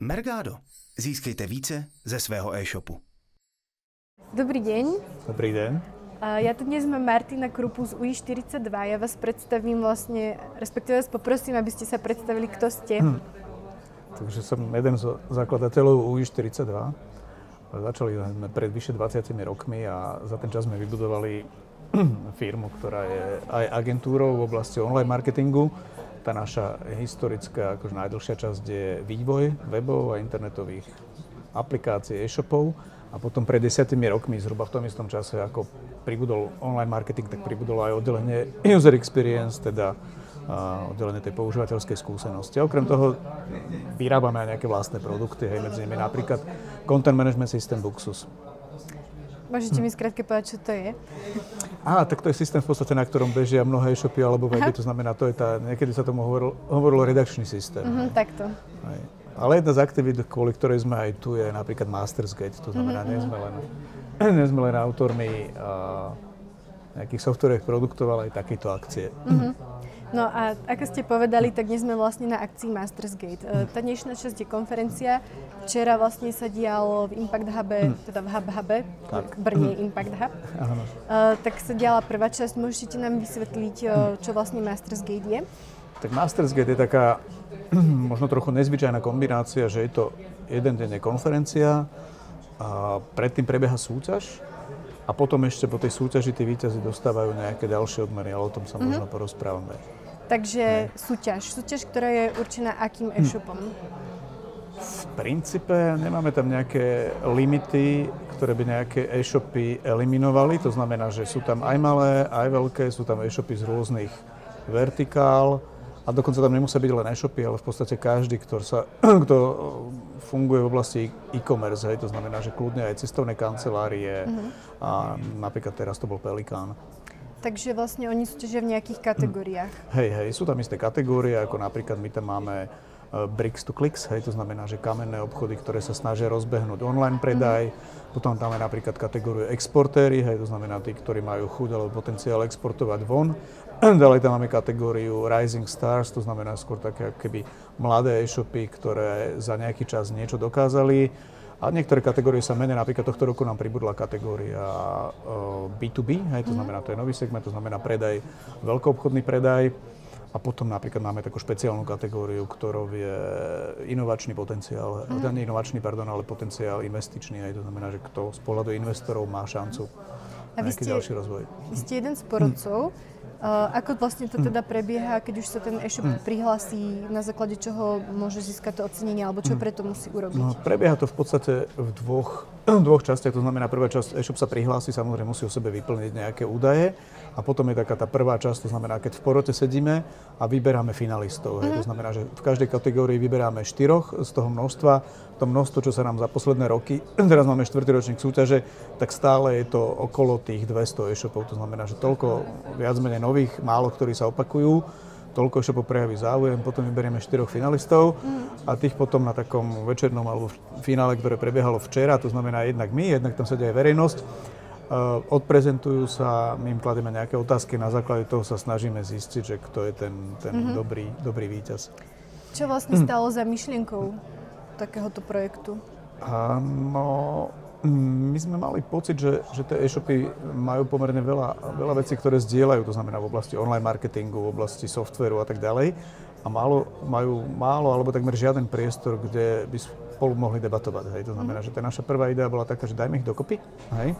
Mergado. Získejte více ze svého e-shopu. Dobrý deň. Dobrý deň. Ja tu dnes mám Martina Krupu z UI42. Ja vás predstavím vlastne, respektíve vás poprosím, aby ste sa predstavili, kto ste. Hm. Takže som jeden z zakladateľov UI42. Začali sme pred vyše 20 rokmi a za ten čas sme vybudovali firmu, ktorá je aj agentúrou v oblasti online marketingu. Tá naša historická, akože najdlhšia časť je vývoj webov a internetových aplikácií, e-shopov. A potom pred desiatimi rokmi, zhruba v tom istom čase, ako pribudol online marketing, tak pribudolo aj oddelenie user experience, teda oddelenie tej používateľskej skúsenosti. A okrem toho vyrábame aj nejaké vlastné produkty, hej, medzi nimi napríklad Content Management System Buxus. Môžete mi skrátke povedať, čo to je? Á, tak to je systém v podstate, na ktorom bežia mnohé e-shopy alebo weby, to znamená, to je tá, niekedy sa tomu hovorilo, hovorilo redakčný systém. Uh-huh, takto. Aj. Ale jedna z aktivít, kvôli ktorej sme aj tu, je napríklad Mastersgate, to znamená, uh-huh. nie, sme len, nie sme len autormi uh, nejakých softwarových produktov, ale aj takéto akcie. Uh-huh. No a ako ste povedali, tak dnes sme vlastne na akcii Masters Gate. E, tá dnešná časť je konferencia. Včera vlastne sa dialo v Impact Hube, hm. teda v Hub Hube, tak. Brne hm. Impact Hub. Áno. Uh, tak sa diala prvá časť. Môžete nám vysvetliť, hm. čo vlastne Masters Gate je? Tak Masters Gate je taká možno trochu nezvyčajná kombinácia, že je to jeden deň je konferencia, a predtým prebieha súťaž a potom ešte po tej súťaži tí víťazi dostávajú nejaké ďalšie odmery, ale o tom sa mm-hmm. možno porozprávame. Takže súťaž. Súťaž, ktorá je určená akým hm. e-shopom? V princípe nemáme tam nejaké limity, ktoré by nejaké e-shopy eliminovali. To znamená, že sú tam aj malé, aj veľké, sú tam e-shopy z rôznych vertikál a dokonca tam nemusia byť len e-shopy, ale v podstate každý, kto, sa, kto e, funguje v oblasti e-commerce, hej, to znamená, že kľudne aj cestovné kancelárie mm-hmm. a napríklad teraz to bol Pelikán. Takže vlastne oni súťažia v nejakých kategóriách. Hej, hej, sú tam isté kategórie, ako napríklad my tam máme e, bricks to clicks, hej, to znamená, že kamenné obchody, ktoré sa snažia rozbehnúť online predaj. Mm. Potom tam je napríklad kategóriu exportéry, hej, to znamená tí, ktorí majú chuť alebo potenciál exportovať von. Ďalej tam máme kategóriu Rising Stars, to znamená skôr také keby mladé e-shopy, ktoré za nejaký čas niečo dokázali. A niektoré kategórie sa menia, napríklad tohto roku nám pribudla kategória B2B, hej, to mhm. znamená, to je nový segment, to znamená predaj, veľkoobchodný predaj. A potom napríklad máme takú špeciálnu kategóriu, ktorou je inovačný potenciál, mm. nie inovačný, pardon, ale potenciál investičný, aj to znamená, že kto z pohľadu investorov má šancu a vy ste, ďalší rozvoj. Vy ste jeden z porodcov. Mm. Uh, ako vlastne to teda prebieha, keď už sa ten e-shop mm. prihlási, na základe čoho môže získať to ocenenie, alebo čo mm. preto musí urobiť? No, prebieha to v podstate v dvoch, dvoch častiach. To znamená, prvá časť e-shop sa prihlási, samozrejme musí o sebe vyplniť nejaké údaje. A potom je taká tá prvá časť, to znamená, keď v porote sedíme a vyberáme finalistov. Mm-hmm. To mhm. znamená, že v každej kategórii vyberáme štyroch z toho množstva. To množstvo, čo sa nám za posledné roky, teraz máme štvrtý ročník súťaže, tak stále je to okolo tých 200 e-shopov. To znamená, že toľko viac menej nových, málo ktorí sa opakujú toľko e-shopov prejaví záujem, potom vyberieme štyroch finalistov a tých potom na takom večernom alebo finále, ktoré prebiehalo včera, to znamená jednak my, jednak tam sedia aj verejnosť, Eh, odprezentujú sa, my im kladieme nejaké otázky, na základe toho sa snažíme zistiť, že kto je ten, ten mm-hmm. dobrý, dobrý víťaz. Čo vlastne stalo za myšlienkou takéhoto projektu? Áno, my sme mali pocit, že, že tie e-shopy majú pomerne veľa, veľa vecí, ktoré zdieľajú, to znamená v oblasti online marketingu, v oblasti softveru a tak ďalej. A málo, majú málo alebo takmer žiaden priestor, kde by spolu mohli debatovať. Hej. To znamená, mm-hmm. že tá naša prvá idea bola taká, že dajme ich dokopy. Hej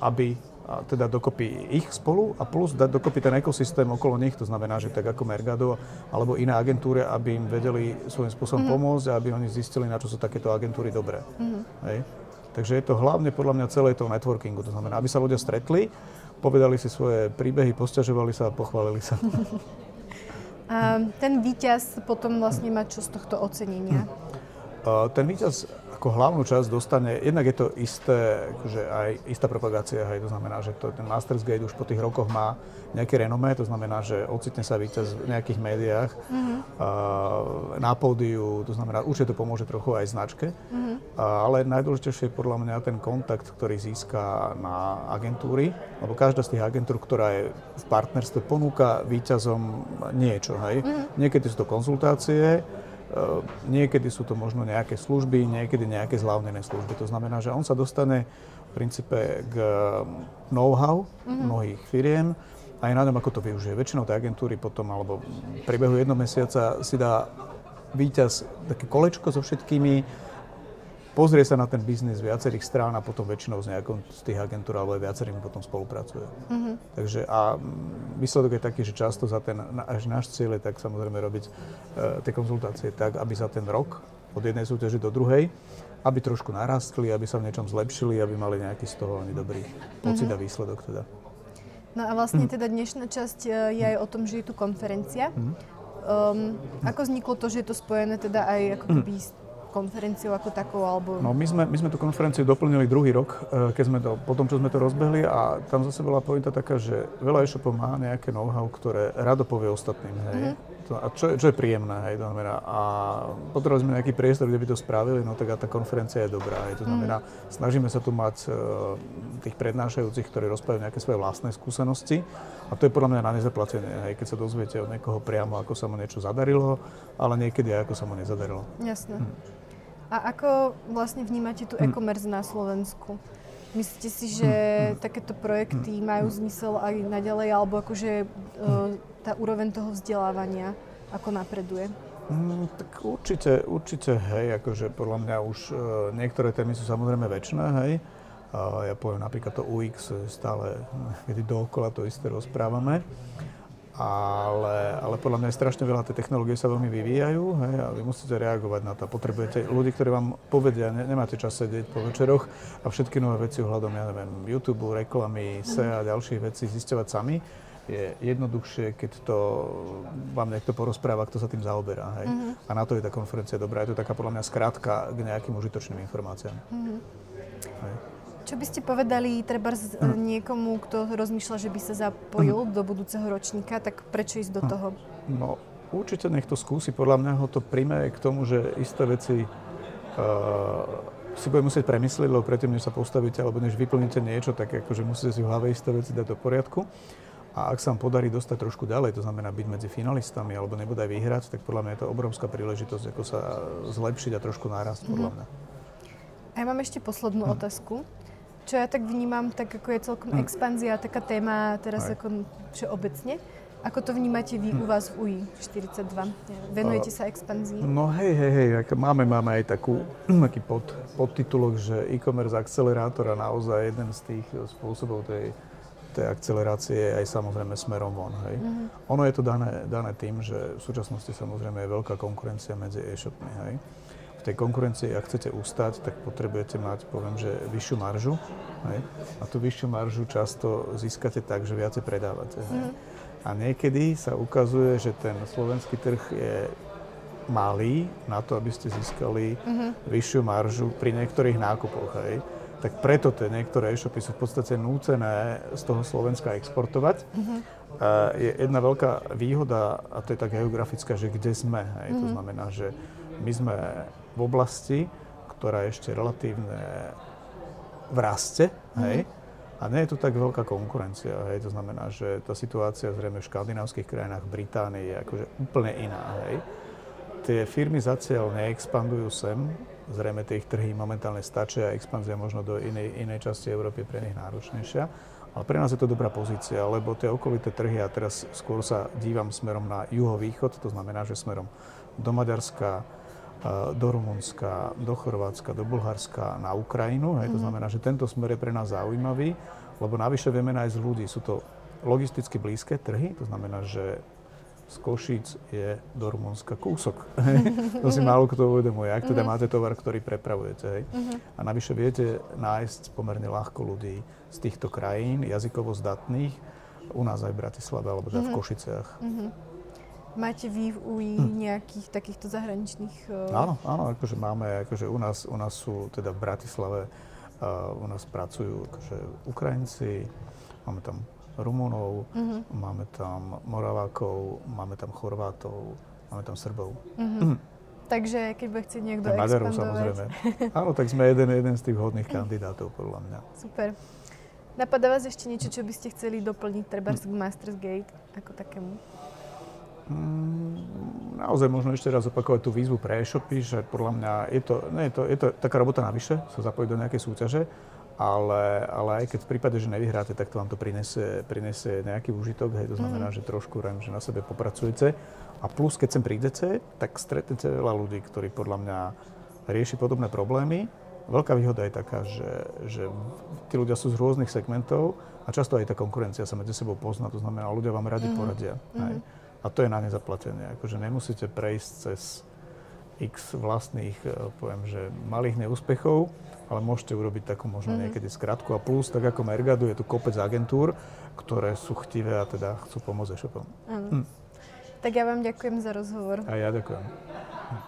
aby teda dokopy ich spolu a plus dať dokopy ten ekosystém okolo nich, to znamená, že tak ako Mergado alebo iné agentúry, aby im vedeli svojím spôsobom mm-hmm. pomôcť a aby oni zistili, na čo sú takéto agentúry dobré. Mm-hmm. Hej. Takže je to hlavne podľa mňa celé toho networkingu, to znamená, aby sa ľudia stretli, povedali si svoje príbehy, posťažovali sa a pochválili sa. A ten víťaz potom vlastne má čo z tohto ocenenia? Hm. Ten víťaz ako hlavnú časť dostane, jednak je to isté, akože aj istá propagácia, hej, to znamená, že to, ten Masters Gate už po tých rokoch má nejaké renomé, to znamená, že ocitne sa víťaz v nejakých médiách, mm-hmm. uh, na pódiu, to znamená, určite to pomôže trochu aj značke, mm-hmm. uh, ale najdôležitejšie je podľa mňa ten kontakt, ktorý získa na agentúry, lebo každá z tých agentúr, ktorá je v partnerstve, ponúka víťazom niečo, hej. Mm-hmm. Niekedy sú to konzultácie, niekedy sú to možno nejaké služby, niekedy nejaké zľavnené služby. To znamená, že on sa dostane v princípe k know-how mm-hmm. mnohých firiem, aj na tom, ako to využije. Väčšinou tie agentúry potom, alebo v priebehu jedno mesiaca si dá víťaz také kolečko so všetkými, pozrie sa na ten biznis z viacerých strán a potom väčšinou s nejakou z tých agentúr alebo aj viacerými potom spolupracuje. Mm-hmm. Takže a výsledok je taký, že často za ten, až náš cieľ je tak samozrejme robiť uh, tie konzultácie tak, aby za ten rok od jednej súťaže do druhej, aby trošku narastli, aby sa v niečom zlepšili, aby mali nejaký z toho oni dobrý pocit mm-hmm. a výsledok teda. No a vlastne mm. teda dnešná časť e, je aj o tom, že je tu konferencia. Mm. Um, ako vzniklo to, že je to spojené teda aj ako keby mm konferenciou ako takou? Alebo... No, my, sme, my sme tú konferenciu doplnili druhý rok, eh, keď sme to, po tom, čo sme to rozbehli a tam zase bola pointa taká, že veľa e-shopov má nejaké know-how, ktoré rado povie ostatným. Hej. Mm-hmm. To, a čo, čo je príjemné, hej, to znamená, a potrebovali sme nejaký priestor, kde by to spravili, no tak a tá konferencia je dobrá, hej, to znamená, mm. snažíme sa tu mať uh, tých prednášajúcich, ktorí rozprávajú nejaké svoje vlastné skúsenosti a to je podľa mňa na nezaplatenie, hej, keď sa dozviete od niekoho priamo, ako sa mu niečo zadarilo, ale niekedy aj ako sa mu nezadarilo. Jasné. Hm. A ako vlastne vnímate tu hm. e-commerce na Slovensku? Myslíte si, že hm. takéto projekty majú zmysel aj naďalej, alebo akože uh, tá úroveň toho vzdelávania ako napreduje? Mm, tak určite, určite, hej, akože podľa mňa už uh, niektoré témy sú samozrejme väčšiné, hej. Uh, ja poviem napríklad to UX, stále kedy dookola to isté rozprávame ale, ale podľa mňa je strašne veľa, tie technológie sa veľmi vyvíjajú hej, a vy musíte reagovať na to. Potrebujete ľudí, ktorí vám povedia, ne, nemáte čas sedieť po večeroch a všetky nové veci ohľadom, ja neviem, YouTube, reklamy, SEA a ďalších vecí zisťovať sami. Je jednoduchšie, keď to vám niekto porozpráva, kto sa tým zaoberá. Hej. Mm-hmm. A na to je tá konferencia dobrá. Je to taká podľa mňa skrátka k nejakým užitočným informáciám. Mm-hmm. Hej. Čo by ste povedali treba z, mm. niekomu, kto rozmýšľa, že by sa zapojil mm. do budúceho ročníka, tak prečo ísť do mm. toho? No, určite nech to skúsi. Podľa mňa ho to príjme k tomu, že isté veci uh, si bude musieť premyslieť, lebo predtým, než sa postavíte alebo než vyplníte niečo, tak akože musíte si v hlave isté veci dať do poriadku. A ak sa vám podarí dostať trošku ďalej, to znamená byť medzi finalistami alebo nebude aj vyhrať, tak podľa mňa je to obrovská príležitosť, ako sa zlepšiť a trošku nárast, podľa mhm. mňa. A ja mám ešte poslednú hm. otázku čo ja tak vnímam, tak ako je celkom hm. expanzia, taká téma teraz Aj. ako všeobecne. Ako to vnímate vy hm. u vás v UI 42? Venujete sa expanzii? No hej, hej, hej, máme, máme aj takú, taký pod, podtitulok, že e-commerce akcelerátor a naozaj jeden z tých spôsobov tej, tej akcelerácie je aj samozrejme smerom von. Hej. Mm-hmm. Ono je to dané, dané tým, že v súčasnosti samozrejme je veľká konkurencia medzi e-shopmi. Hej tej konkurencii, ak chcete ustať, tak potrebujete mať, poviem, že vyššiu maržu. Hej? A tú vyššiu maržu často získate tak, že viacej predávate. Hej? Mm. A niekedy sa ukazuje, že ten slovenský trh je malý na to, aby ste získali mm-hmm. vyššiu maržu pri niektorých nákupoch. Hej? Tak preto tie niektoré e-shopy sú v podstate núcené z toho Slovenska exportovať. Mm-hmm. A je jedna veľká výhoda, a to je tak geografická, že kde sme. Hej? Mm-hmm. To mhm. znamená, že my sme v oblasti, ktorá je ešte relatívne v raste, hej, mm-hmm. A nie je tu tak veľká konkurencia, hej, to znamená, že tá situácia zrejme v škandinávskych krajinách, v Británii je akože úplne iná, hej. Tie firmy zatiaľ neexpandujú sem, zrejme tie ich trhy momentálne stačia a expanzia možno do inej, inej časti Európy je pre nich náročnejšia. Ale pre nás je to dobrá pozícia, lebo tie okolité trhy, a teraz skôr sa dívam smerom na juhovýchod, to znamená, že smerom do Maďarska, do Rumunska, do Chorvátska, do Bulharska, na Ukrajinu. Hej, to mhm. znamená, že tento smer je pre nás zaujímavý, lebo navyše vieme nájsť ľudí. Sú to logisticky blízke trhy, to znamená, že z Košíc je do Rumunska kúsok. to si málo kto uvedomuje, ak teda mhm. máte tovar, ktorý prepravujete. Hej. Mhm. A navyše viete nájsť pomerne ľahko ľudí z týchto krajín, jazykovo zdatných, u nás aj v Bratislave alebo teda v Košiciach. Máte vy v UI nejakých takýchto zahraničných... Uh... Áno, áno, akože máme, akože u nás, u nás sú teda v Bratislave, uh, u nás pracujú akože Ukrajinci, máme tam Rumunov, uh-huh. máme tam Moravákov, máme tam Chorvátov, máme tam Srbov. Uh-huh. Takže keď bude chcieť niekto Maďarov, samozrejme. Áno, tak sme jeden, jeden z tých vhodných kandidátov, podľa mňa. Super. Napadá vás ešte niečo, čo by ste chceli doplniť treba k Masters Gate ako takému? Mm, naozaj možno ešte raz opakovať tú výzvu pre e-shopy, že podľa mňa je to, nie je to, je to taká robota navyše, sa zapojiť do nejakej súťaže, ale, ale aj keď v prípade, že nevyhráte, tak to vám to prinesie, prinesie nejaký užitok, hej, to znamená, mm. že trošku rem, že na sebe popracujete. A plus, keď sem prídete, tak stretnete veľa ľudí, ktorí podľa mňa rieši podobné problémy. Veľká výhoda je taká, že, že tí ľudia sú z rôznych segmentov a často aj tá konkurencia sa medzi sebou pozná, to znamená, ľudia vám radi mm. poradia. Mm. Hej. A to je na nezaplatenie. Akože nemusíte prejsť cez x vlastných, e, poviem, že malých neúspechov, ale môžete urobiť takú možno mm-hmm. niekedy skratku. A plus, tak ako Mergadu, je tu kopec agentúr, ktoré sú chtivé a teda chcú pomôcť e-shopom. Hm. Tak ja vám ďakujem za rozhovor. A ja ďakujem.